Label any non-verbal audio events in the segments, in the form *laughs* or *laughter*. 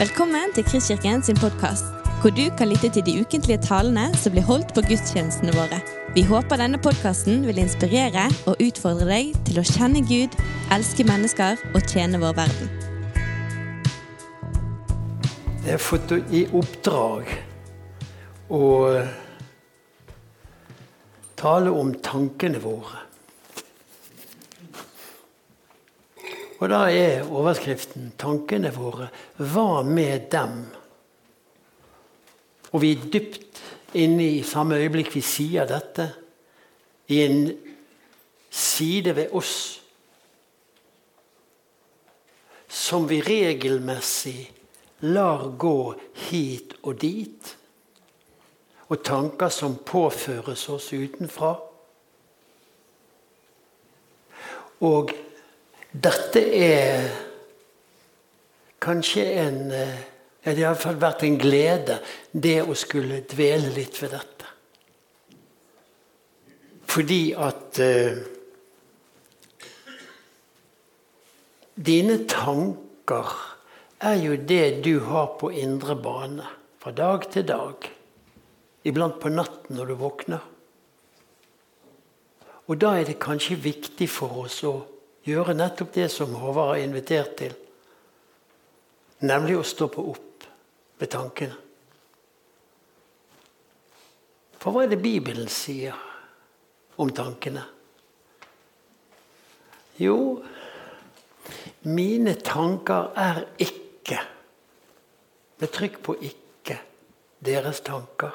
Velkommen til Kristkirken sin podkast, hvor du kan lytte til de ukentlige talene som blir holdt på gudstjenestene våre. Vi håper denne podkasten vil inspirere og utfordre deg til å kjenne Gud, elske mennesker og tjene vår verden. Jeg har fått i oppdrag å tale om tankene våre. Og da er overskriften 'Tankene våre'. Hva med dem? Og vi er dypt inne i samme øyeblikk vi sier dette, i en side ved oss som vi regelmessig lar gå hit og dit. Og tanker som påføres oss utenfra. Og dette er kanskje en eh, ja, Det har iallfall vært en glede, det å skulle dvele litt ved dette. Fordi at uh, Dine tanker er jo det du har på indre bane fra dag til dag. Iblant på natten når du våkner. Og da er det kanskje viktig for oss å gjøre nettopp det som Håvard har invitert til. Nemlig å stoppe opp med tankene. For hva er det Bibelen sier om tankene? Jo, mine tanker er ikke Med trykk på 'ikke' deres tanker.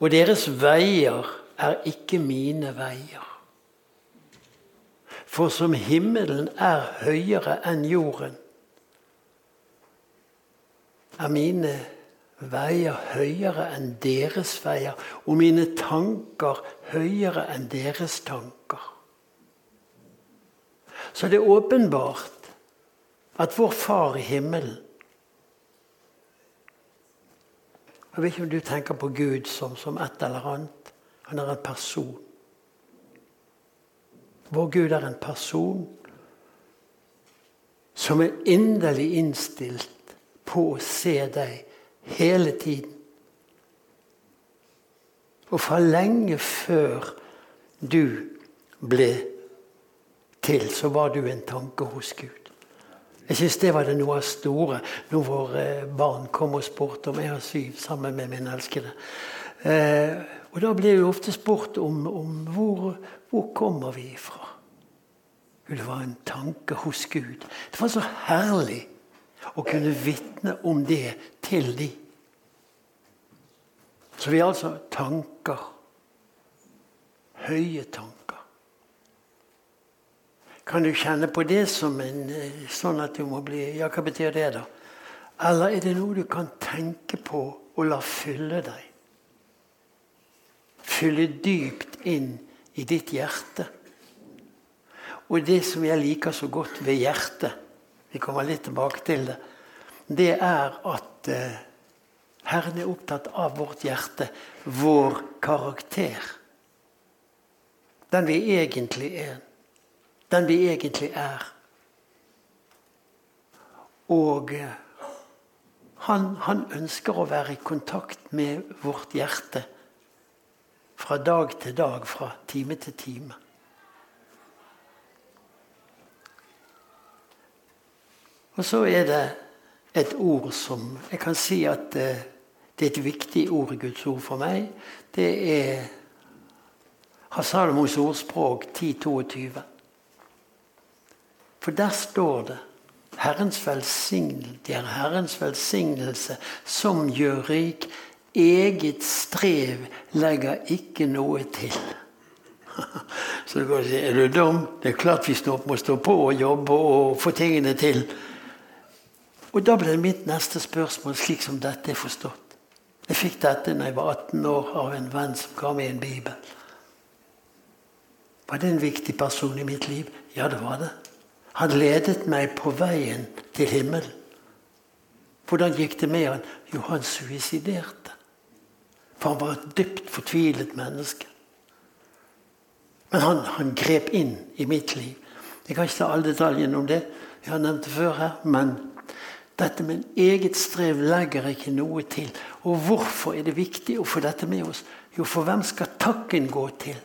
Og deres veier er ikke mine veier. For som himmelen er høyere enn jorden, er mine veier høyere enn deres veier, og mine tanker høyere enn deres tanker. Så det er åpenbart at vår Far i himmelen Jeg vet ikke om du tenker på Gud som, som et eller annet. Han er en person. Vår Gud er en person som er inderlig innstilt på å se deg hele tiden. Og fra lenge før du ble til, så var du en tanke hos Gud. Jeg syns det var det noe av store når våre barn kom og spurte om jeg har syv sammen med min elskede. Eh, og da blir jo ofte spurt om, om hvor, hvor kommer vi fra. Det var en tanke hos Gud. Det var så herlig å kunne vitne om det til de. Så vi har altså tanker. Høye tanker. Kan du kjenne på det som en eh, sånn at du må bli Ja, hva betyr det, da? Eller er det noe du kan tenke på og la fylle deg? Fylle dypt inn i ditt hjerte. Og det som jeg liker så godt ved hjertet, vi kommer litt tilbake til det, det er at eh, Herren er opptatt av vårt hjerte, vår karakter. Den vi egentlig er. Den vi egentlig er. Og eh, han, han ønsker å være i kontakt med vårt hjerte fra dag til dag, fra time til time. Og så er det et ord som Jeg kan si at eh, det er et viktig ord Guds ord for meg. Det er har Salomos ordspråk 10.22. For der står det Herrens velsignelse, det er Herrens velsignelse som gjør rik. Eget strev legger ikke noe til. *laughs* Så du kan si, Er du dum? Det er klart vi må stå på og jobbe og få tingene til. Og da ble mitt neste spørsmål slik som dette er forstått. Jeg fikk dette da jeg var 18 år av en venn som ga meg en bibel. Var det en viktig person i mitt liv? Ja, det var det. Han ledet meg på veien til himmelen. Hvordan gikk det med han? Jo, han suiciderte. For han var et dypt fortvilet menneske. Men han, han grep inn i mitt liv. Jeg kan ikke ta alle detaljene om det. Jeg har nevnt det før her. Men Dette med en eget strev legger ikke noe til. Og hvorfor er det viktig å få dette med oss? Jo, for hvem skal takken gå til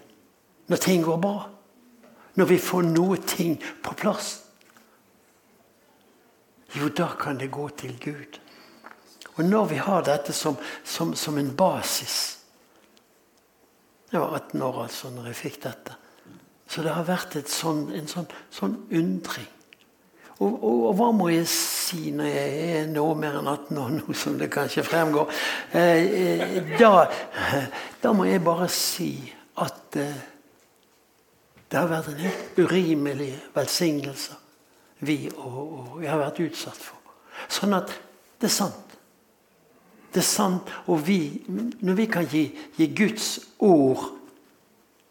når ting går bra? Når vi får noe ting på plass? Jo, da kan det gå til Gud. Og når vi har dette som, som, som en basis Jeg var 18 år altså når jeg fikk dette. Så det har vært sånn, en sånn, sånn undring. Og, og, og, hva må jeg si når jeg er noe mer enn 18 år nå, som det kanskje fremgår? Eh, eh da, da, må jeg bare si at eh, det har vært en helt urimelig velsignelse vi og, og jeg har vært utsatt for. Sånn at det er sant. Det er sant. Og vi, når vi kan gi, gi Guds ord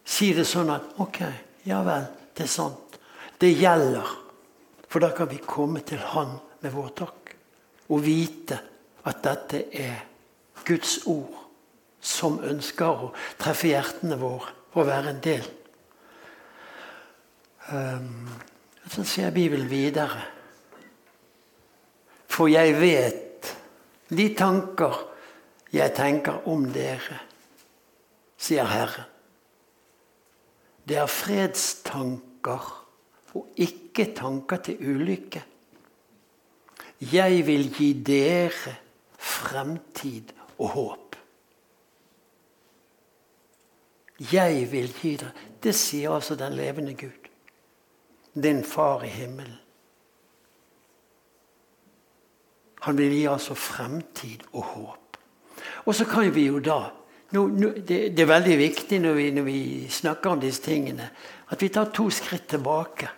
Si det sånn at Ok, ja vel, det er sant. Det gjelder. For da kan vi komme til Han med vår takk og vite at dette er Guds ord som ønsker å treffe hjertene våre og være en del. Um, så ser Bibelen videre. For jeg vet de tanker jeg tenker om dere, sier Herren. Det er fredstanker og ikke tanker til ulykke. Jeg vil gi dere fremtid og håp. Jeg vil gi dere Det sier altså den levende Gud. Din far i himmelen. Han vil gi altså fremtid og håp. Og så kan vi jo da nå, nå, det, det, er veldig viktig når vi, når vi, snakker om disse tingene, at vi tar to skritt tilbake.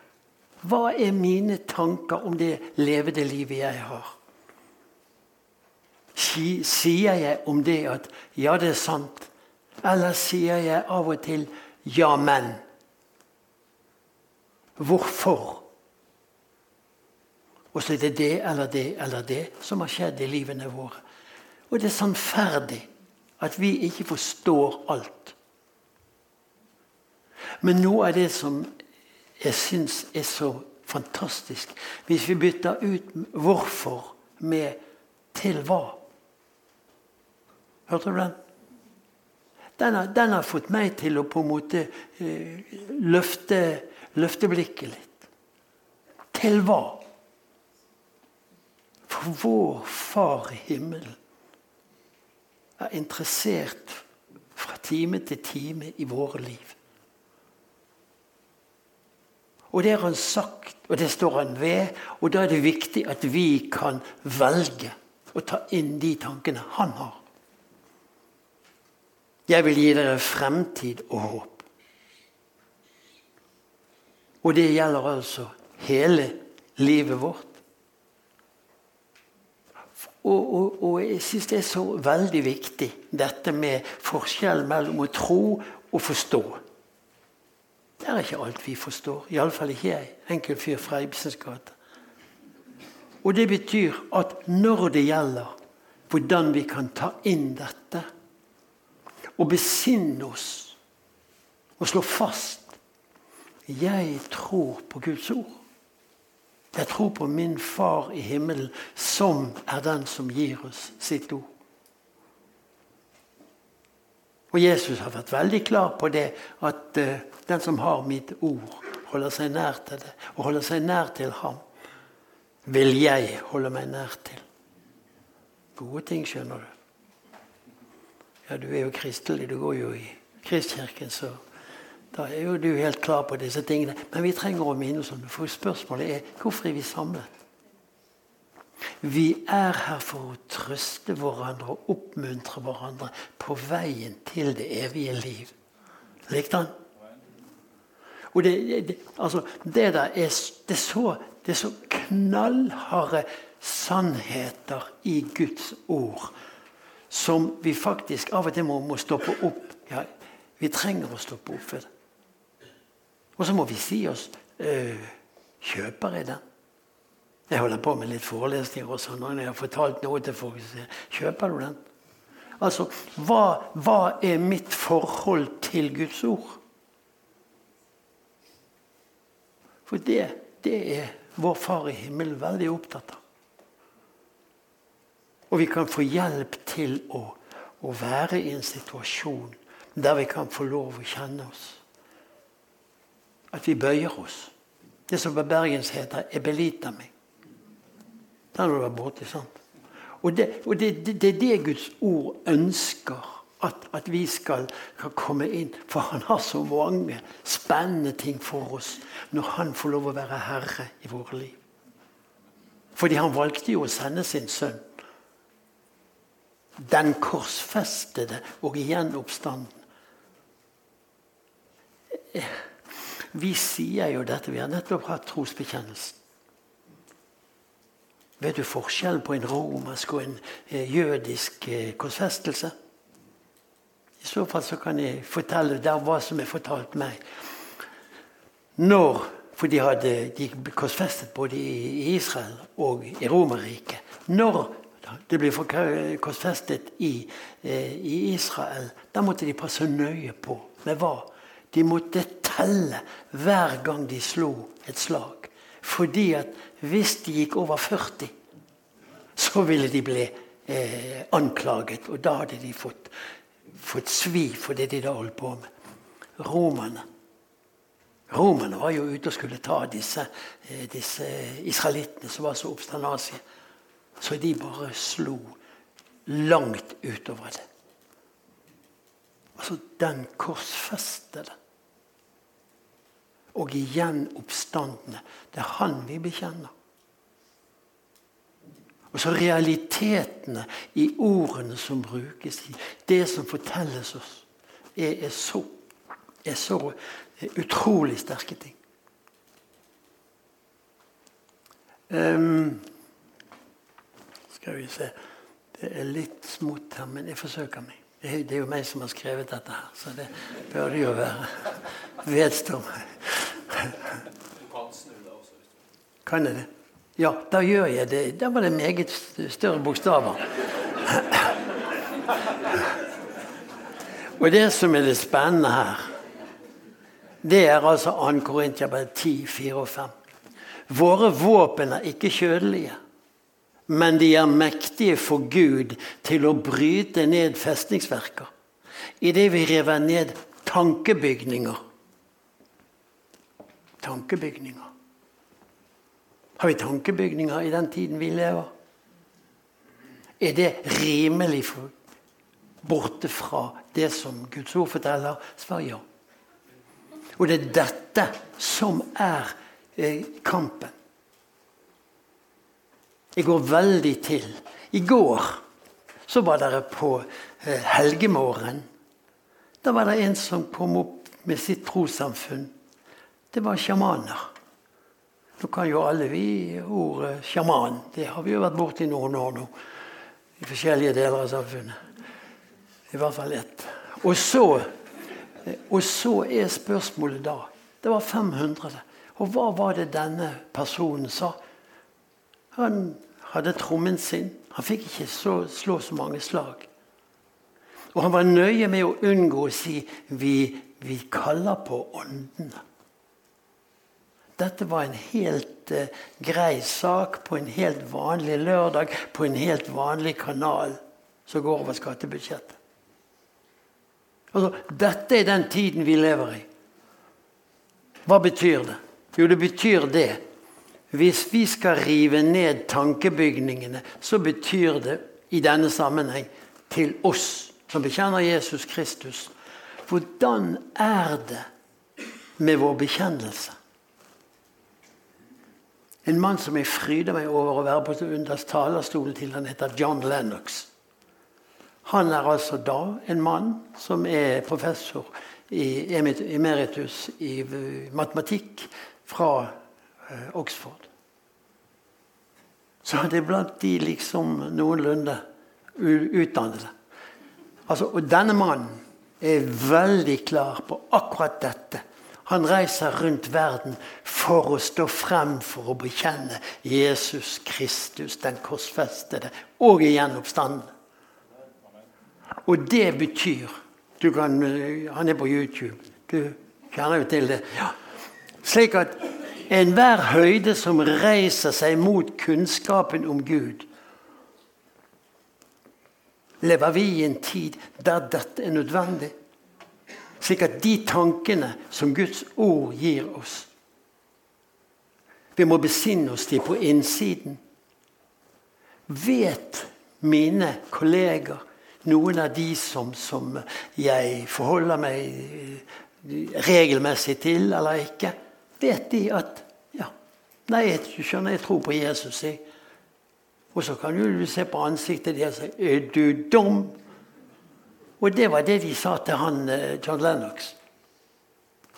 Hva er mine tanker om det levede livet jeg har? Sier jeg om det at 'ja, det er sant', eller sier jeg av og til 'ja, men'? Hvorfor? Og så er det det eller det eller det som har skjedd i livene våre. Og det er sannferdig at vi ikke forstår alt. Men noe av det som jeg syns er så fantastisk Hvis vi bytter ut 'hvorfor' med 'til hva'. Hørte du den? Den har, den har, fått meg til å på en måte eh, løfte, løfte blikket litt. Til hva? For vår Far i himmelen er interessert fra time til time i våre liv. Og det har han sagt, og det står han ved. Og da er det viktig at vi kan velge å ta inn de tankene han har. Jeg vil gi dere fremtid og håp. Og det gjelder altså hele livet vårt. Og, og, og jeg syns det er så veldig viktig, dette med forskjell mellom å tro og forstå. Det er ikke alt vi forstår. Iallfall ikke jeg. Enkel fyr fra Ibsens gate. Og det betyr at når det gjelder hvordan vi kan ta inn dette, og besinne oss og slå fast Jeg tror på Guds ord. Jeg tror på min Far i himmelen, som er den som gir oss sitt ord. Og Jesus har vært veldig klar på det, at uh, den som har mitt ord, holder seg nær til det, og holder seg nær til ham, vil jeg holde meg nær til. Gode ting, skjønner du. Ja, du er jo kristelig, du går jo i Kristkirken, så da er jo du helt klar på disse tingene. Men vi trenger å minne oss om det. For spørsmålet er hvorfor er vi samlet? Vi er her for å trøste hverandre og oppmuntre hverandre på veien til det evige liv. Likte han? Og det, det, altså, det der er, det er, så, det er så knallharde sannheter i Guds ord som vi faktisk av og til må, må stoppe opp. Ja, vi trenger å stoppe opp for det. Og så må vi si oss øh, Kjøper jeg den? Jeg holder på med litt forelesninger og sånn, og jeg har fortalt noe til folk, så sier Kjøper du den? Altså, hva, hva er mitt forhold til Guds ord? For det, det er vår Far i himmelen veldig opptatt av. Og vi kan få hjelp til å, å være i en situasjon der vi kan få lov å kjenne oss. At vi bøyer oss. Det som på Bergens heter 'ebelita meg'. Den har du vært borti, sant? Og, det, og det, det, det, er det Guds ord ønsker at, at vi skal, skal, komme inn. For han har så mange spennende ting for oss når han får lov å være herre i våre liv. Fordi han valgte jo å sende sin sønn. Den korsfestede og igjen oppstanden. Vi sier jo dette. Vi har nettopp hatt trosbekjennelsen. Vet du forskjellen på en romersk og en eh, jødisk eh, korsfestelse? I så fall så kan jeg fortelle der hva som er fortalt meg. Når, For de hadde de korsfestet både i Israel og i Romerriket. Når det ble korsfestet i, eh, i Israel, da måtte de passe nøye på med hva? De måtte telle hver gang de slo et slag. Fordi at hvis de gikk over 40, så ville de bli eh, anklaget. Og da hadde de fått, fått svi for det de da holdt på med. Romerne. Romerne var jo ute og skulle ta disse, eh, disse israelittene som var så obsternasige. Så de bare slo langt utover det. Altså den korsfestede og igjen oppstandende. Det er han vi bekjenner. Og så realitetene i ordene som brukes, i det som fortelles oss, er, er, så, er så utrolig sterke ting. Um, skal vi se Det er litt smått her, men jeg forsøker meg. Det er jo meg som har skrevet dette her, så det bør det jo være *laughs* Kan jeg det? Ja, da gjør jeg det. Da var det meget større bokstaver. Og det som er det spennende her, det er altså 2. Korintiabrev 10, 4 og 5. Våre våpen er ikke kjødelige, men de er mektige for Gud til å bryte ned festningsverker. Idet vi river ned tankebygninger. Tankebygninger. Har vi tankebygninger i den tiden vi lever? Er det rimelig borte fra det som Guds ord forteller? Svar ja. Og det er dette som er eh, kampen. Jeg går veldig til. I går så var dere på eh, helgemorgen. Da var det en som kom opp med sitt trossamfunn. Det var sjamaner. Nå kan jo alle vi ordet sjaman. Det har vi jo vært borti noen år nå. I forskjellige deler av samfunnet. I hvert fall ett. Og så, og så er spørsmålet da Det var 500. Og hva var det denne personen sa? Han hadde trommen sin. Han fikk ikke så, slå så mange slag. Og han var nøye med å unngå å si vi, vi kaller på åndene. Dette var en helt eh, grei sak på en helt vanlig lørdag på en helt vanlig kanal som går over skattebudsjettet. Altså, dette er den tiden vi lever i. Hva betyr det? Jo, det betyr det. Hvis vi skal rive ned tankebygningene, så betyr det i denne sammenheng til oss som bekjenner Jesus Kristus. Hvordan er det med vår bekjennelse? En mann som jeg fryder meg over å være på under talerstolen til, han heter John Lennox. Han er altså da en mann som er professor i emeritus i matematikk fra eh, Oxford. Så det er blant de liksom noenlunde utdannede. Altså, og denne mannen er veldig klar på akkurat dette. Han reiser rundt verden for å stå frem for å bekjenne Jesus Kristus, den korsfestede, og igjen oppstanden. Og det betyr kan, Han er på YouTube. Du kjenner jo til det. Ja. Slik at enhver høyde som reiser seg mot kunnskapen om Gud, lever vi i en tid der dette er nødvendig. Slik at de tankene som Guds ord gir oss Vi må besinne oss de på innsiden. Vet mine kolleger, noen av de som, som jeg forholder meg regelmessig til eller ikke, vet de at ja, Nei, jeg skjønner, jeg tror på Jesus. Jeg. Og så kan du se på ansiktet deres og si Er du dum? Og det var det de sa til han eh, John Lennox.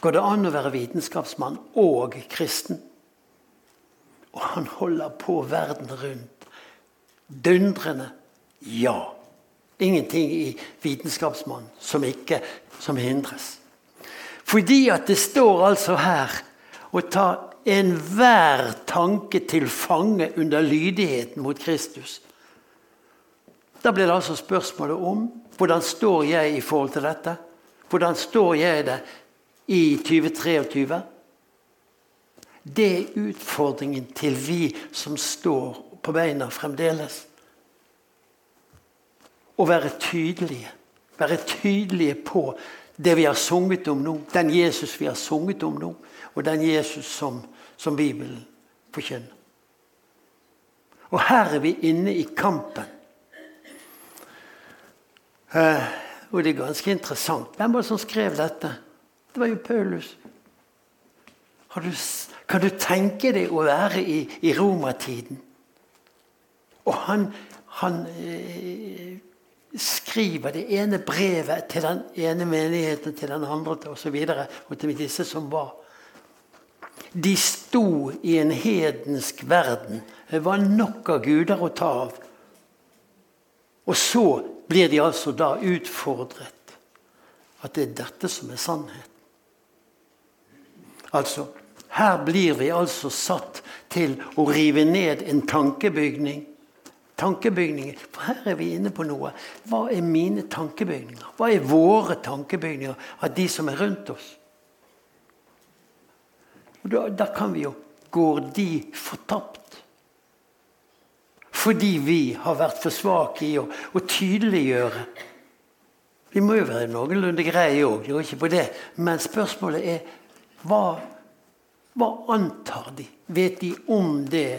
Går det an å være vitenskapsmann og kristen? Og han holder på verden rundt. Dundrende ja. Ingenting i vitenskapsmann som ikke som hindres. Fordi at det står altså her å ta enhver tanke til fange under lydigheten mot Kristus. Da blir det altså spørsmålet om hvordan står jeg i forhold til dette? Hvordan står jeg det i 2023? Det er utfordringen til vi som står på beina fremdeles. Å være tydelige. Være tydelige på det vi har sunget om nå. Den Jesus vi har sunget om nå, og den Jesus som, som Bibelen forkynner. Og her er vi inne i kampen Uh, og det er ganske interessant. Hvem var det som skrev dette? Det var jo Paulus. Du, kan du tenke deg å være i, i romertiden? Og han, han eh, skriver det ene brevet til den ene menigheten til den andre osv. Og, så videre, og til disse som var. De sto i en hedensk verden. Det var nok av guder å ta av. Og så blir de altså da utfordret. At det er dette som er sannheten. Altså, her blir vi altså satt til å rive ned en tankebygning. Tankebygninger. For her er vi inne på noe. Hva er mine tankebygninger? Hva er våre tankebygninger av de som er rundt oss? Og da, da kan vi jo Går de fortapt? Fordi vi har vært for svake i å, å tydeliggjøre. Vi må jo være noenlunde greie òg, ikke på det. Men spørsmålet er hva, hva antar de? Vet de om det?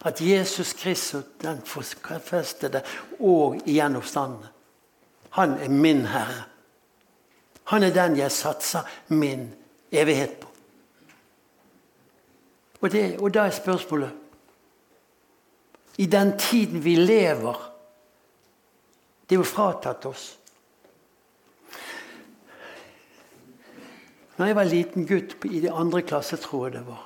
At Jesus Kristus, den forfestede og gjenoppstandende, han er min Herre. Han er den jeg satser min evighet på. Og, det, og da er spørsmålet i den tiden vi lever. Det er jo fratatt oss. Når jeg var liten gutt i det andre klasse, tror jeg det var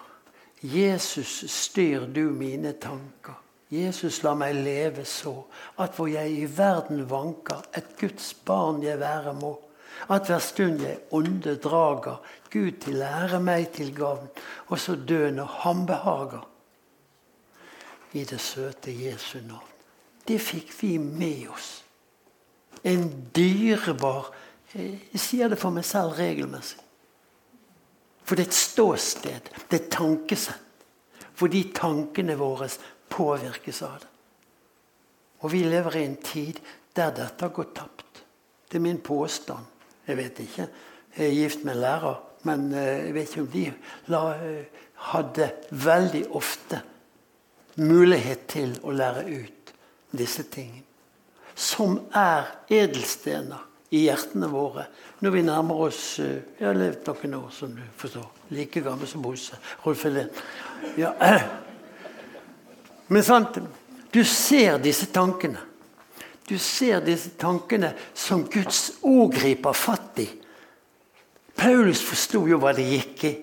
Jesus, styr du mine tanker. Jesus, la meg leve så at hvor jeg i verden vanker, et Guds barn jeg være må. At hver stund jeg ånde drager, Gud til ære meg til gavn, og så dø når ham behager i det søte Jesu navn. Det fikk vi med oss. En dyrebar Jeg sier det for meg selv regelmessig. For det er et ståsted. Det er et tankesett. Fordi tankene våre påvirkes av det. Og vi lever i en tid der dette har gått tapt. Det er min påstand. Jeg vet ikke. Jeg er gift med en lærer. Men eh, jeg vet ikke om de eh, hadde veldig ofte mulighet til å lære ut disse tingene. Som er edelstener i hjertene våre når vi nærmer oss eh, Jeg har levd noen år, som du forstår. Like gammel som Bosse. Rolf Helén. Ja. *clears throat* Men sant, du ser disse tankene. Du ser disse tankene som Guds ord griper fatt i. Paulus forsto jo hva det gikk i.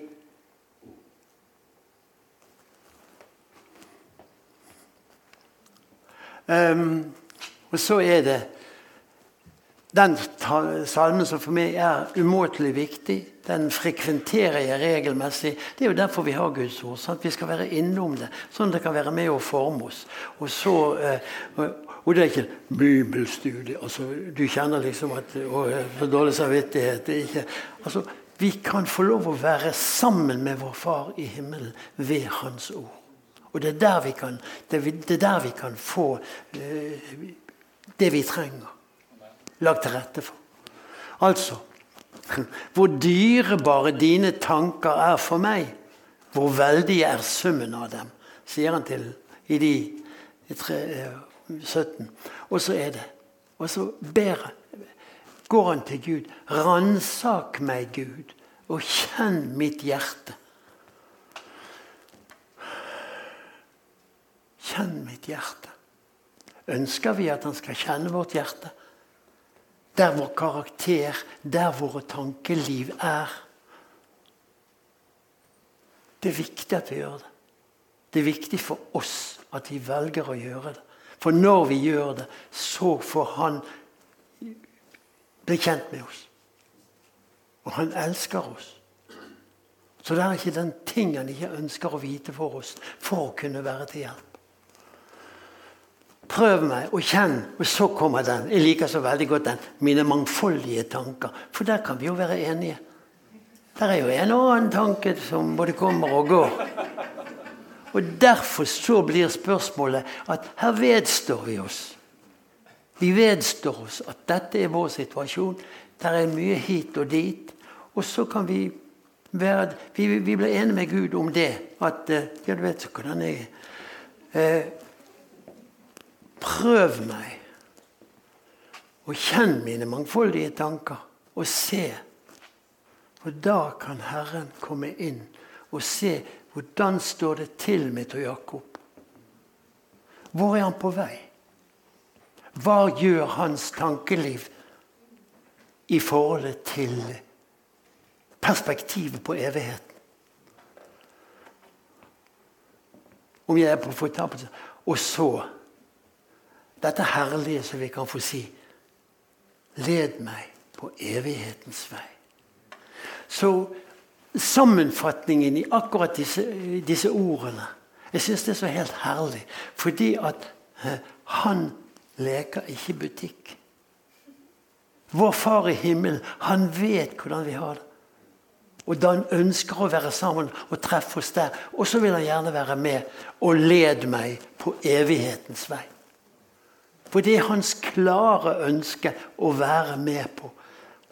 Um, og så er det den salmen som for meg er umåtelig viktig. Den frekventerer jeg regelmessig. Det er jo derfor vi har Guds ord. sånn at Vi skal være innom det, sånn at det kan være med å forme oss. Og så, uh, og det er ikke bibelstudie. altså Du kjenner liksom at å, dårlig samvittighet. Det er ikke, altså, Vi kan få lov å være sammen med vår Far i himmelen ved Hans ord. Og det er der vi kan, det er der vi kan få eh, det vi trenger. Lagt til rette for. Altså *clears throat* Hvor dyrebare dine tanker er for meg, hvor veldig er summen av dem, sier han til i de i tre, 17. Og så er det. Og så ber går han til Gud. Ransak meg, Gud, og kjenn mitt hjerte. Kjenn mitt hjerte. Ønsker vi at han skal kjenne vårt hjerte? Der vår karakter, der våre tankeliv er. Det er viktig at vi gjør det. Det er viktig for oss at vi velger å gjøre det. For når vi gjør det, så får han bli kjent med oss. Og han elsker oss. Så det er ikke den ting han ikke ønsker å vite for oss for å kunne være til hjelp. Prøv meg og kjenn, og så kommer den. Jeg liker så veldig godt den. Mine mangfoldige tanker. For der kan vi jo være enige. Der er jo en og annen tanke som både kommer og går. Og Derfor så blir spørsmålet at her vedstår vi oss. Vi vedstår oss at dette er vår situasjon. Der er mye hit og dit. Og så kan vi være Vi, vi blir enige med Gud om det. At Ja, du vet så hvordan jeg eh, Prøv meg, og kjenn mine mangfoldige tanker, og se. For da kan Herren komme inn og se hvordan står det til med Tor Jakob. Hvor er han på vei? Hva gjør hans tankeliv i forholdet til perspektivet på evigheten? Om jeg er på fortapelse. Og så dette herlige som vi kan få si Led meg på evighetens vei. Så sammenfatningen i akkurat disse, disse ordene Jeg syns det er så helt herlig. Fordi at eh, han leker ikke butikk. Vår Far i himmelen, han vet hvordan vi har det. Og da han ønsker å være sammen og treffe oss der. Og så vil han gjerne være med og led meg på evighetens vei. For det er hans klare ønske å være med på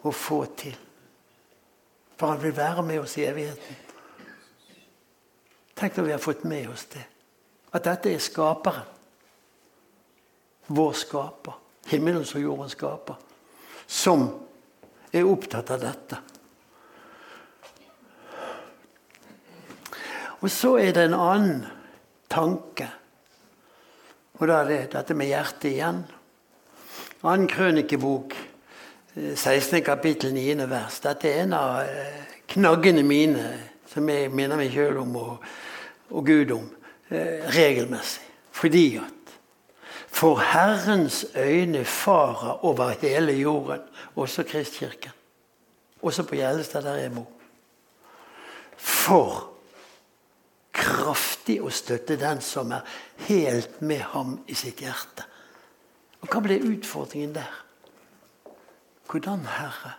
å få til. For han vil være med oss i evigheten. Tenk når vi har fått med oss det. At dette er skaperen. Vår skaper. Himmelens og jordens skaper. Som er opptatt av dette. Og så er det en annen tanke og da er det dette med hjertet igjen. Annen krønikebok, 16. Eh, kapittel, 9. vers. Dette er en av eh, knaggene mine som jeg minner meg sjøl om og, og, Gud om eh, regelmessig. Fordi at For Herrens øyne farer over hele jorden, også Kristkirken. Også på Gjellestad, der jeg bor. For kraftig å støtte den som er helt med ham i sitt hjerte. Og Hva ble utfordringen der? Hvordan, Herre,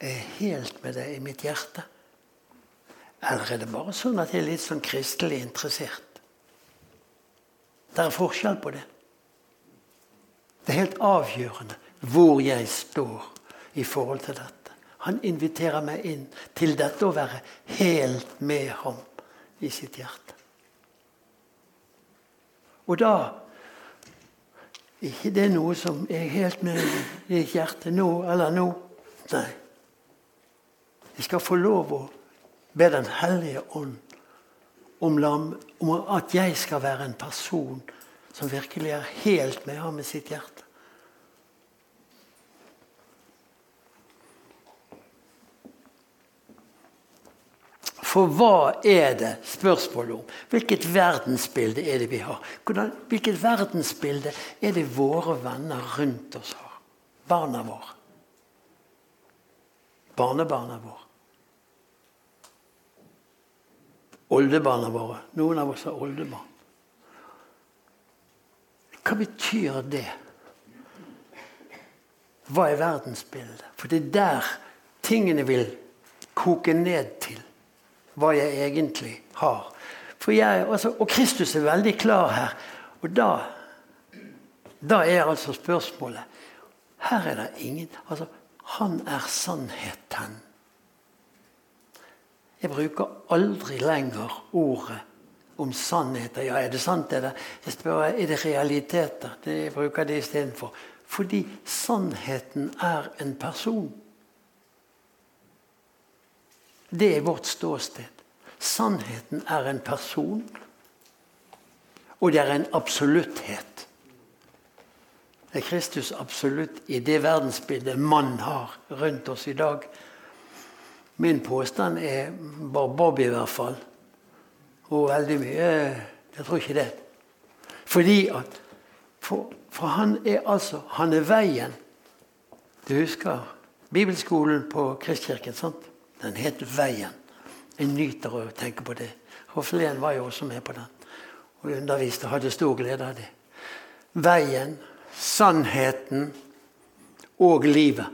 er jeg helt med deg i mitt hjerte? Eller er det bare sånn at jeg er litt sånn kristelig interessert? Det er forskjell på det. Det er helt avgjørende hvor jeg står i forhold til dette. Han inviterer meg inn til dette å være helt med ham i sitt hjerte. Og da ikke det er noe som er helt med i hjertet nå eller nå. Nei. Jeg skal få lov å be Den hellige ånd om, om at jeg skal være en person som virkelig er helt med ham i sitt hjerte. For hva er det spørsmålet om? Hvilket verdensbilde er det vi har? Hvilket verdensbilde er det våre venner rundt oss har? Barna våre. Barnebarna våre. Oldebarna våre. Noen av oss har oldebarn. Hva betyr det? Hva er verdensbildet? For det er der tingene vil koke ned til hva jeg egentlig har. Jeg, altså, og Kristus er veldig klar her. Og da Da er altså spørsmålet Her er det ingen Altså, han er sannheten. Jeg bruker aldri lenger ordet om sannheter. Ja, er det sant? Er det, jeg spør, er det realiteter? Jeg bruker det istedenfor. Fordi sannheten er en person. Det er vårt ståsted. Sannheten er en person, og det er en absolutthet. Det er Kristus absolutt i det verdensbildet mann har rundt oss i dag. Min påstand er bare Bob i hvert fall. Og veldig mye Jeg tror ikke det. Fordi at For, for han er altså Han er veien. Du husker bibelskolen på Kristkirken? sant? Den het Veien. Jeg nyter å tenke på det. Hoffelen var jo også med på den. Og underviste hadde stor glede av det. Veien, sannheten og livet.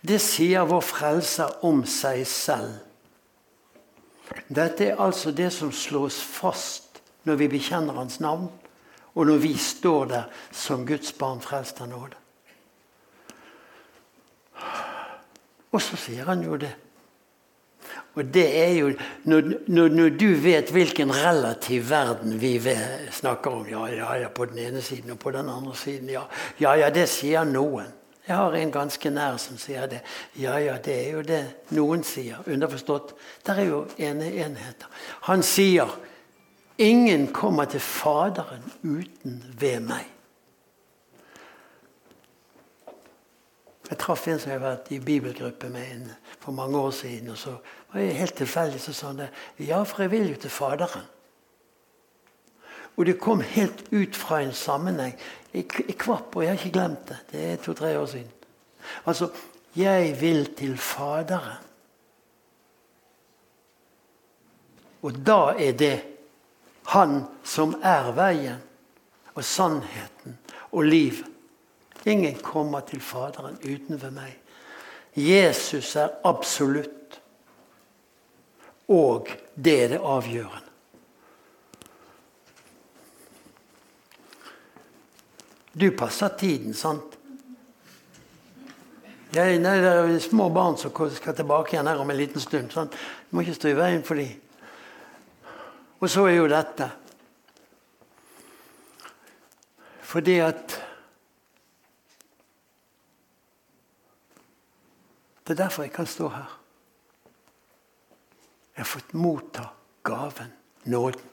Det sier vår Frelser om seg selv. Dette er altså det som slås fast når vi bekjenner Hans navn, og når vi står der som Guds barn frelst av nåde. Og så sier han jo det. Og det er jo når, når, når, du vet hvilken relativ verden vi snakker om ja, ja, ja, på den ene siden og på den andre siden Ja, ja, ja det sier noen. Jeg har en ganske nær som sier det. Ja, ja, det er jo det noen sier. Underforstått. Der er jo ene enheter. Han sier ingen kommer til Faderen uten ved meg. Jeg traff en som jeg vært i bibelgruppe med en for mange år siden. og så var jeg Helt tilfeldig så sa han det. Ja, for jeg vil jo til Faderen. Og det kom helt ut fra en sammenheng. Jeg kvapp, og jeg har ikke glemt det. Det er to-tre år siden. Altså, jeg vil til Faderen. Og da er det Han som er veien og sannheten og livet. Ingen kommer til Faderen uten ved meg. Jesus er absolutt. Og det er det avgjørende. Du passer tiden, sant? Jeg, nei, det er små barn som skal tilbake igjen her om en liten stund. Sant? Du må ikke stå i veien for dem. Og så er jo dette Fordi at Det er derfor jeg kan stå her. Jeg har fått motta gaven, nåden.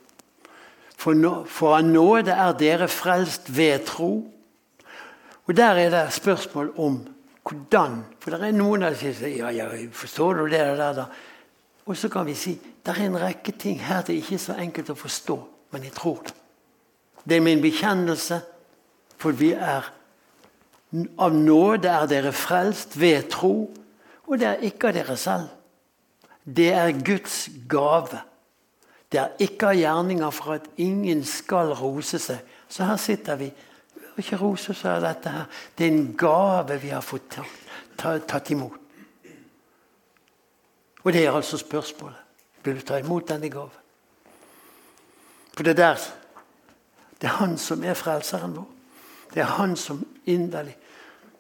For, nå, for av nåde er dere frelst ved tro. Og Der er det spørsmål om hvordan. For det er noen som sier ja, ja, forstår du det der, da? Og så kan vi si det er en rekke ting her det er ikke så enkelt å forstå, men jeg tror det. Det er min bekjennelse, for vi er av nåde er dere frelst ved tro, og det er ikke av dere selv. Det er Guds gave. Det er ikke av gjerninger for at ingen skal rose seg. Så her sitter vi. Og ikke rose oss av dette her. Det er en gave vi har fått tatt, tatt imot. Og det er altså spørsmålet. Vil du ta imot denne gaven? For det er der Det er han som er frelseren vår. Det er han som inderlig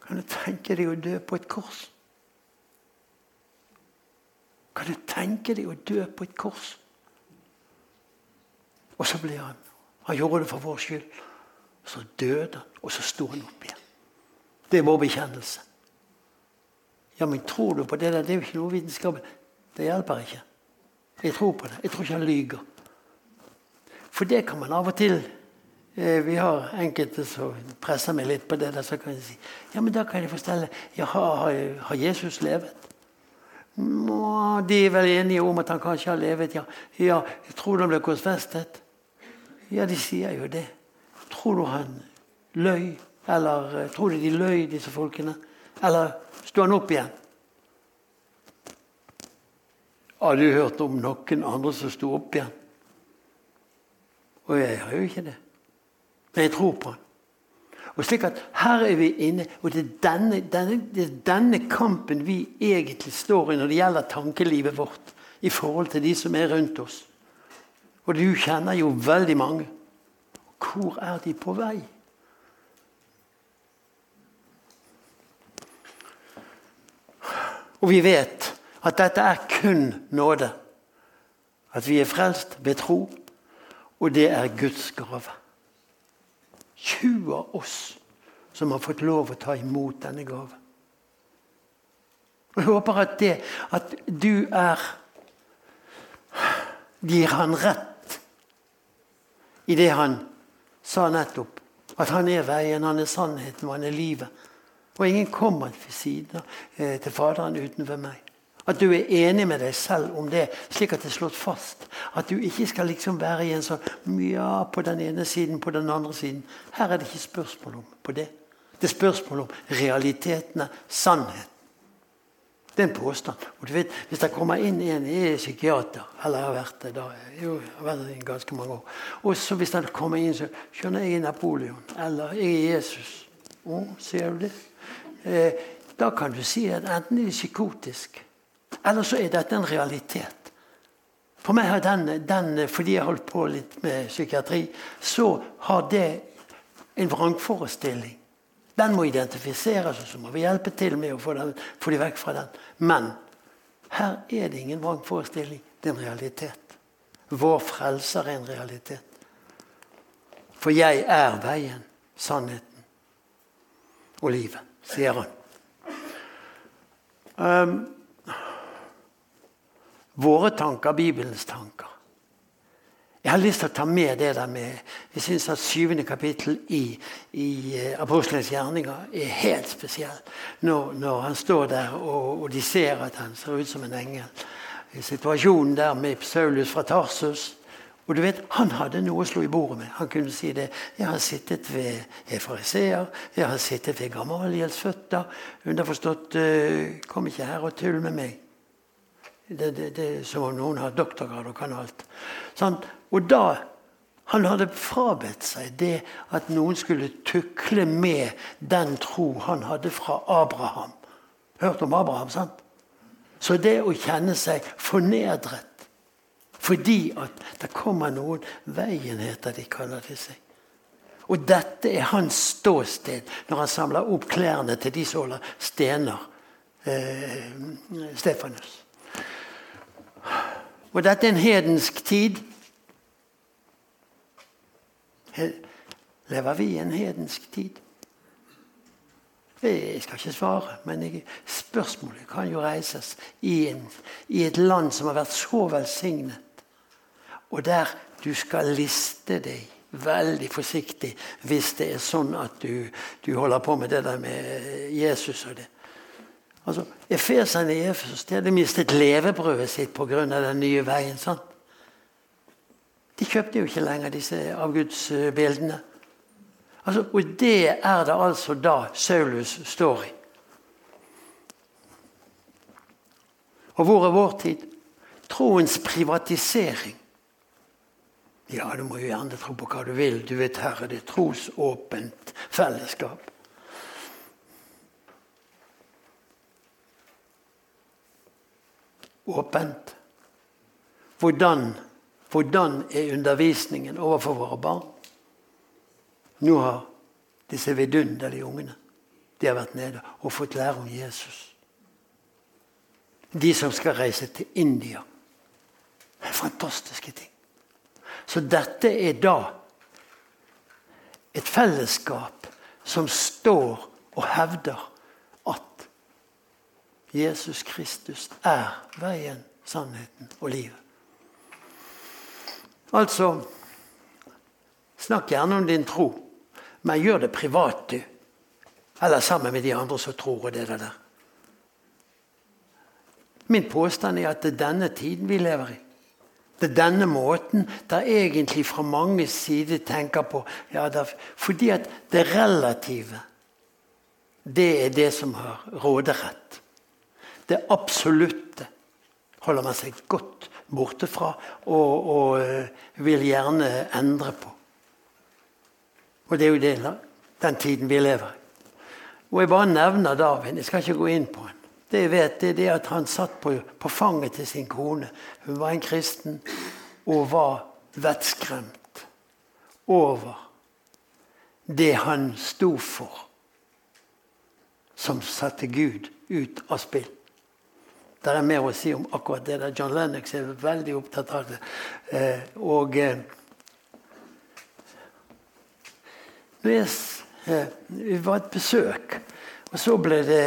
Kan du tenke deg å dø på et kors? Kan du tenke deg å dø på et kors? Og så ble han Han gjorde det for vår skyld. Så døde han, og så sto han opp igjen. Det er vår bekjennelse. Ja, men tror du på det der? Det er jo ikke noe vitenskap. Det hjelper ikke. Jeg tror på det. Jeg tror ikke han lyver. For det kan man av og til eh, Vi har enkelte som presser meg litt på det. der, Så kan jeg si ja, men da kan jeg fortelle ja, har, har Jesus levet? De er vel enige om at han kanskje har levet, ja. ja tror du han ble korsfestet. Ja, de sier jo det. Tror du han løy? Eller eh, tror du de løy, disse folkene? Eller sto han opp igjen? Har du hørt om noen andre som sto opp igjen? Og jeg har jo ikke det. Men jeg tror på han. Og slik at Her er vi inne, og det er denne, denne, det er denne kampen vi egentlig står i når det gjelder tankelivet vårt i forhold til de som er rundt oss. Og du kjenner jo veldig mange. Hvor er de på vei? Og vi vet at dette er kun nåde. At vi er frelst ved tro, og det er Guds gave. 20 av oss som har fått lov å ta imot denne gaven. Jeg håper at det at du er Gir han rett i det han sa nettopp? At han er veien, han er sannheten og han er livet. Og ingen kommer til siden eh, til Faderen utenfor meg. At du er enig med deg selv om det, slik at det er slått fast. At du ikke skal liksom være i en sånn ja, på den ene siden, på den andre siden. Her er det ikke spørsmål om på det. Det er spørsmål om realitetene, sannhet. Det er en påstand. Og du vet, Hvis det kommer inn en i psykiater, eller jeg har vært det da, jo, har vært det i ganske mange år, og så hvis han kommer inn, så skjønner jeg er Napoleon, eller jeg er Jesus. Å, ser du det? Eh, da kan du si at enten er de psykotisk, eller så er dette en realitet. For meg har den, den, Fordi jeg holdt på litt med psykiatri, så har det en vrangforestilling. Den må identifiseres, og så må vi hjelpe til med å få, den, få de vekk fra den. Men her er det ingen vrangforestilling. Det er en realitet. Vår frelser er en realitet. For jeg er veien, sannheten og livet, sier han. Um, våre tanker, Bibelens tanker. Jeg har lyst til å ta med det der med Jeg syns at syvende kapittel i, i uh, Apostelens gjerninger er helt spesiell. Når, når han står der og, og, de ser at han ser ut som en engel. Situasjonen der med Saulus fra Tarsus. Og du vet, Han hadde noe å slå i bordet med. Han kunne si det. 'Jeg har sittet ved efariseer. Jeg har sittet ved Gamaliels føtter.' Underforstått uh, 'Kom ikke her og tull med meg.' Det, det, det er som om noen har doktorgrad og kan alt. Sånn. Og da Han hadde frabedt seg det at noen skulle tukle med den tro han hadde fra Abraham. Hørt om Abraham, sant? Så det å kjenne seg fornedret fordi at det kommer noen Veien heter de, kaller det seg. Og dette er hans ståsted når han samler opp klærne til de som holder stener. Eh, Stefanus. Og dette er en hedensk tid. Lever vi i en hedensk tid? Jeg skal ikke svare, men spørsmålet kan jo reises i, en, i, et land som har vært så velsignet, og der du skal liste deg veldig forsiktig hvis det er sånn at du, du holder på med det der med Jesus og det. Altså, Efeserne i Efesos de hadde mistet levebrødet sitt pga. den nye veien. sant? De kjøpte jo ikke lenger disse avgudsbildene. Altså, og det er det altså da Saulus står i. Og hvor er vår tid? Troens privatisering. Ja, du må jo gjerne tro på hva du vil. Du vet, her er det trosåpent fellesskap. Åpent. Hvordan, hvordan er undervisningen overfor våre barn? Nå har disse vidunderlige ungene de har vært nede og fått lære om Jesus. De som skal reise til India. Fantastiske ting. Så dette er da et fellesskap som står og hevder Jesus Kristus er veien, sannheten og livet. Altså Snakk gjerne om din tro, men gjør det privat, du. Eller sammen med de andre som tror og det der. Min påstand er at det er denne tiden vi lever i. Det er denne måten der egentlig fra mange sider tenker på ja, der, Fordi at det relative, det er det som har råderett. Det absolutte holder man seg godt borte fra og, og eh, vil gjerne endre på. Og det er jo det, den tiden vi lever i. Og jeg bare nevner David. Jeg skal ikke gå inn på han. Det jeg vet, det er at han satt på, på fanget til sin kone. Hun var en kristen og var vettskremt over det han sto for, som satte Gud ut av spill. Det er mer å si om akkurat det. der. John Lennox er veldig opptatt av det. Eh, og eh, jeg, eh, Vi var et besøk, og så ble det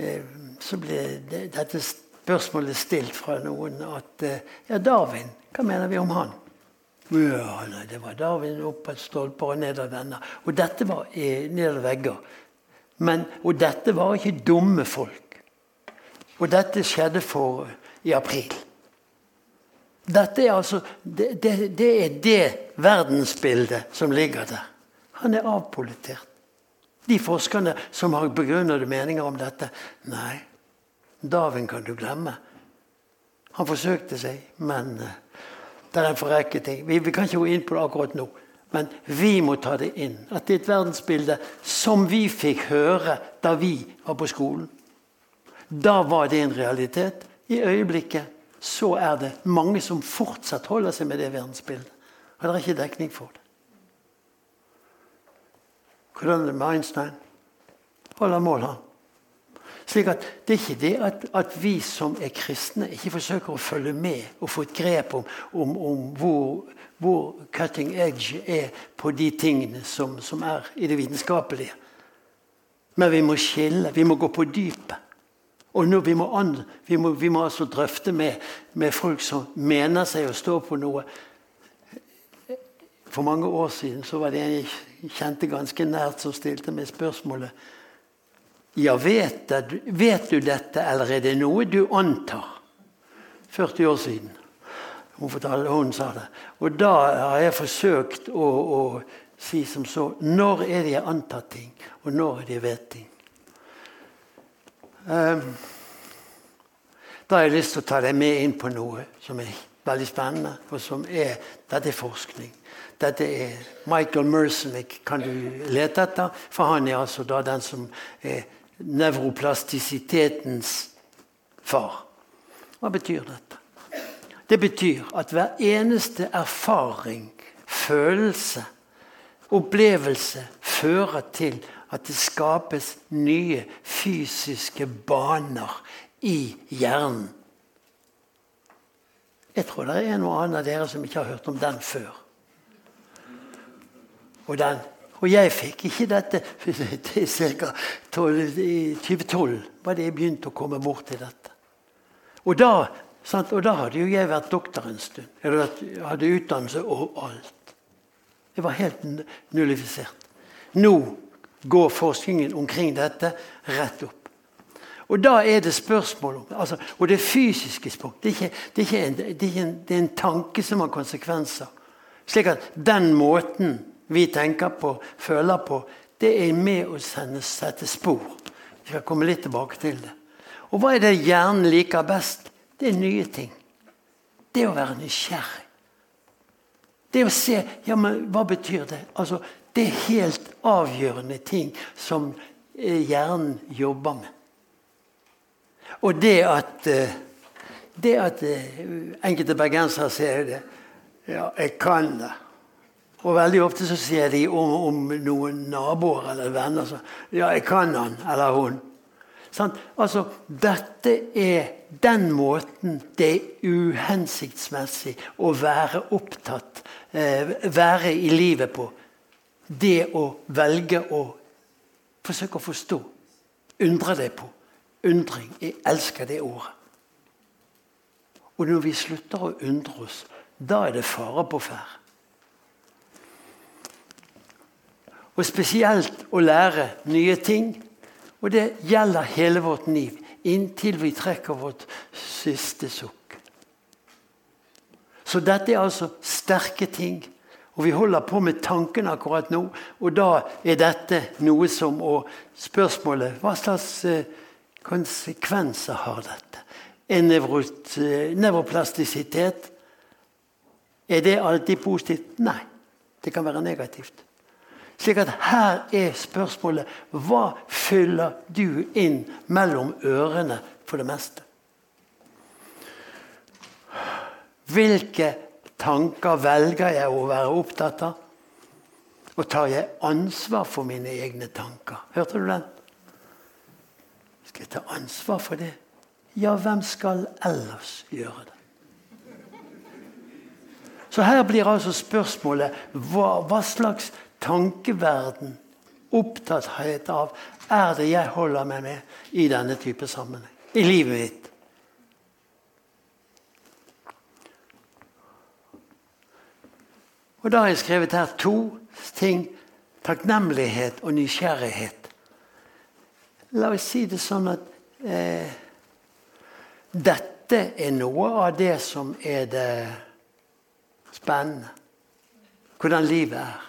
eh, så ble det, dette spørsmålet stilt fra noen at eh, Ja, Darwin, hva mener vi om han? Ja, nei, det var Darwin opp et stolper og ned av denne. Og dette var ned av vegger. Men, og dette var ikke dumme folk. Og dette skjedde for i april. Dette er altså, det, det, det, er det verdensbildet som ligger der. Han er avpolitert. De forskerne som har begrunnede meninger om dette Nei, Darwin kan du glemme. Han forsøkte seg, men uh, det er en forrekket ting. Vi, vi, kan ikke gå inn på det akkurat nå. Men vi må ta det inn. At det er et verdensbilde som vi fikk høre da vi var på skolen. Da var det en realitet. I øyeblikket så er det mange som fortsatt holder seg med det verdensbildet. Og det er ikke dekning for det. Hvordan er det med Einstein? Holder mål, han. Slik at Det er ikke det at, at, vi som er kristne, ikke forsøker å følge med og få et grep om, om, om hvor, hvor, cutting edge er på de tingene som, som er i det vitenskapelige. Men vi må skille. Vi må gå på dypet. Og nå, vi, må vi, må, vi, må, altså drøfte med, med, folk som mener seg å stå på noe. For mange år siden så var det en jeg kjente ganske nært, som stilte meg spørsmålet Ja, vet, det, vet du dette, eller er det noe du antar? 40 år siden. Hun, fortalte, hun sa det. Og da har jeg forsøkt å, å si som så Når er det jeg antar ting, og når er det jeg vet ting? Ehm, da har jeg lyst til å ta deg med inn på noe som er veldig spennende. og som er, Dette er forskning. Dette er Michael Mercenich kan du lete etter. For han er altså da den som er nevroplastisitetens far. Hva betyr dette? Det betyr at hver eneste erfaring, følelse, opplevelse fører til at det skapes nye fysiske baner i hjernen. Jeg tror det er noe annet av dere som ikke har hørt om den før. Og, den, og jeg fikk ikke dette til ca. 2012 var det jeg begynte å komme bort til dette. Og da, sant, og da hadde jo jeg vært doktor en stund. Jeg hadde utdannelse og alt. Jeg var helt nullifisert. Nå går forskningen omkring dette rett opp. Og da er det spørsmål om altså, Og det fysiske språk det er, ikke, det, er en, det, er en, det er, en, tanke som har konsekvenser. Slik at den måten vi tenker på, føler på, det er med å sende, sette spor. Vi skal komme litt tilbake til det. Og hva er det hjernen liker best? Det er nye ting. Det å være nysgjerrig. Det å se ja, men Hva betyr det? Altså, det er helt avgjørende ting som eh, hjernen jobber med. Og det at, eh, det at eh, enkelte bergensere sier det Ja, jeg kan det. Og veldig ofte så sier de om, om noen naboer eller venner så, Ja, jeg kan han eller hun. Sånn? Altså, dette er den måten det er uhensiktsmessig å være opptatt, eh, være i livet på det å velge å forsøke å forstå, undre deg på. Undring. Jeg elsker det ordet. Og når vi slutter å undre oss, da er det fare på ferde. Og spesielt å lære nye ting. Og det gjelder hele vårt liv inntil vi trekker vårt siste sukk. Så dette er altså sterke ting og vi holder på med tankene akkurat nå. Og da er dette noe som Og spørsmålet hva slags eh, konsekvenser har dette? En eh, nevroplastisitet Er det alltid positivt? Nei. Det kan være negativt. Slik at her er spørsmålet hva fyller du inn mellom ørene for det meste? Hvilke tanker velger jeg å være opptatt av? Og tar jeg ansvar for mine egne tanker? Hørte du den? Skal jeg ta ansvar for det? ja, hvem skal ellers gjøre det? Så her blir altså spørsmålet hva, hva slags tankeverden, opptatthet av, er det jeg holder meg med i denne type sammenheng? I livet mitt. Og Da har jeg skrevet her to ting. Takknemlighet og nysgjerrighet. La oss si det sånn at eh, dette er noe av det som er det spennende. Hvordan livet er.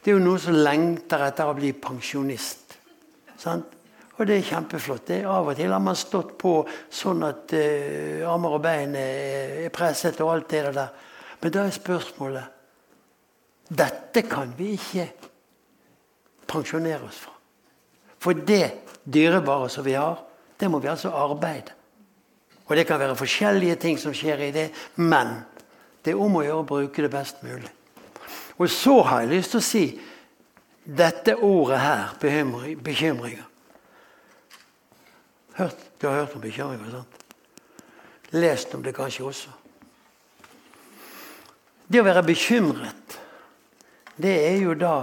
Det er jo noen som lengter etter å bli pensjonist. Sant? Og det er kjempeflott. Det Av og til har man stått på sånn at eh, armer og bein er presset og alt det der. Men da er spørsmålet Dette kan vi ikke pensjonere oss fra. For det dyrebare som vi har, det må vi altså arbeide. Og det kan være forskjellige ting som skjer i det, men det er om å gjøre å bruke det best mulig. Og så har jeg lyst til å si dette ordet her, bekymringer. Hørt, du har hørt om bekymringer, sant? Lest om det kanskje også. Det å være bekymret, det er jo da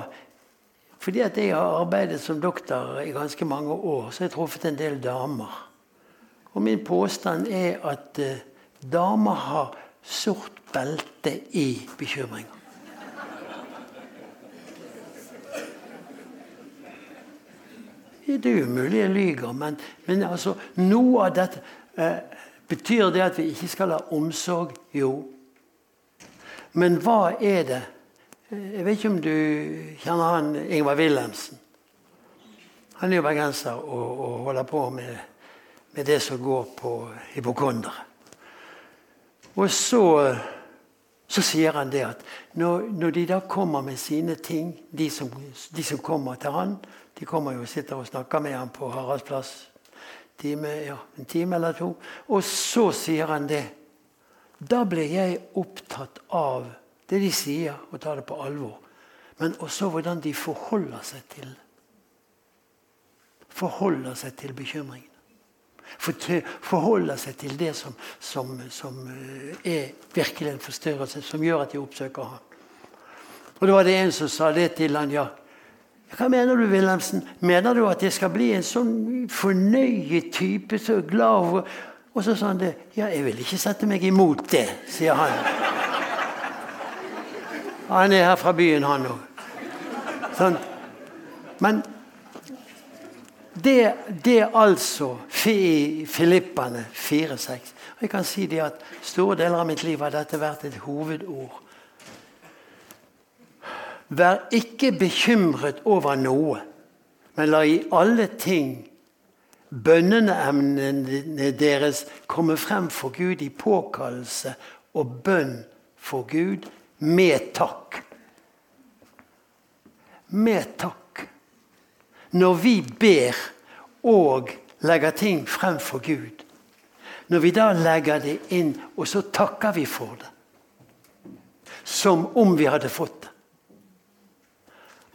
Fordi at jeg har arbeidet som doktor i ganske mange år, så har jeg truffet en del damer. Og min påstand er at eh, damer har sort belte i bekymringer. Det er jo mulig jeg lyver, men, men altså, noe av dette eh, Betyr det at vi ikke skal ha omsorg? Jo. Men hva er det Jeg vet ikke om du kjenner han Ingvar Wilhelmsen? Han er jo bergenser og, og holder på med, med, det som går på hypokondere. Og så så sier han det at når, når, de da kommer med sine ting, de som, de som, kommer til han De kommer jo og sitter og snakker med han på Haraldsplass time, ja, en time eller to. Og så sier han det. Da blir jeg opptatt av det de sier, og tar det på alvor. Men også hvordan de forholder seg til Forholder seg til bekymringen forholder seg til det som, som, som, eh, er virkelig en forstørrelse, som gjør at de oppsøker ham. Og Da var det en som sa det til han, ja. Hva mener du, Wilhelmsen? Mener du at jeg skal bli en sånn fornøyet type, så glad over Og så sa han det. Ja, jeg vil ikke sette meg imot det, sier han. Han er her fra byen, han òg. Sånn. Men det, det altså i Filippane 4,6. Og jeg kan si det at Store deler av mitt liv har dette vært et hovedord. Vær ikke bekymret over noe, men la i alle ting bønneemnene deres komme frem for Gud i påkallelse og bønn for Gud med takk. Med takk. Når vi ber og legger ting frem for Gud, når vi da legger det inn, og så takker vi for det Som om vi hadde fått det.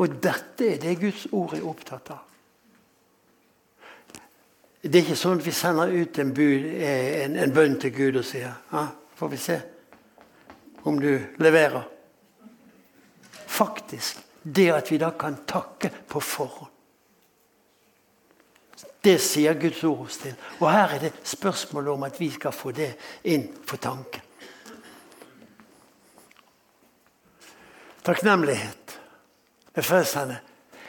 Og dette er det Guds ord er opptatt av. Det er ikke sånn at vi sender ut en, bud, eh, en, en bønn til Gud og sier ja, får vi se om du leverer. Faktisk det at vi da kan takke på forhånd. Det sier Guds ord oss til. Og her er det spørsmålet om at vi skal få det inn for tanken. Takknemlighet. Befrielsende.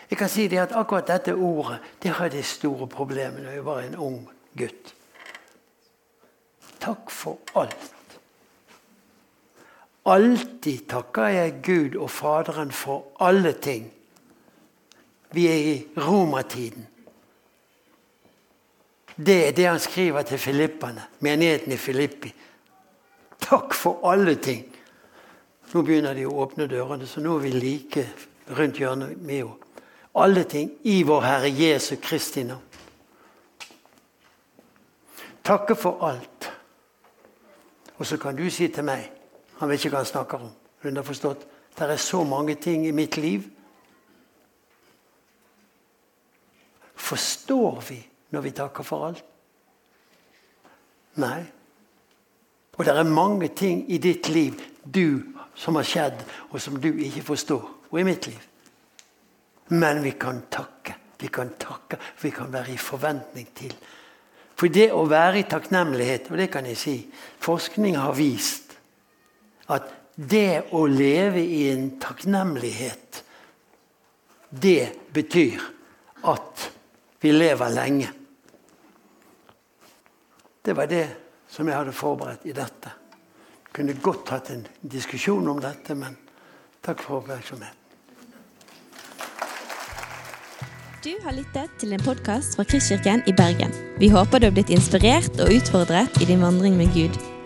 Jeg kan si det at akkurat dette ordet det hadde jeg store problemer da jeg var en ung gutt. Takk for alt. Alltid takker jeg Gud og Faderen for alle ting. Vi er i romertiden. Det er det han skriver til filippene, menigheten i Filippi. Takk for alle ting. Nå begynner de å åpne dørene, så nå er vi like rundt hjørnet med henne. Alle ting i vår Herre Jesu Kristi navn. Takke for alt. Og så kan du si til meg Han vet ikke hva han snakker om. Hun har forstått det er så mange ting i mitt liv. Forstår vi når vi takker for alt? Nei. Og det er mange ting i ditt liv du, som har skjedd, og som du ikke forstår. Og i mitt liv. Men vi kan takke. Vi kan takke, vi kan være i forventning til. For det å være i takknemlighet, og det kan jeg si Forskning har vist at det å leve i en takknemlighet, det betyr at vi lever lenge. Det var det som jeg hadde forberedt i dette. Jeg kunne godt hatt en diskusjon om dette, men takk for oppmerksomheten. Du har lyttet til en podkast fra Kristkirken i Bergen. Vi håper du har blitt inspirert og utfordret i din vandring med Gud.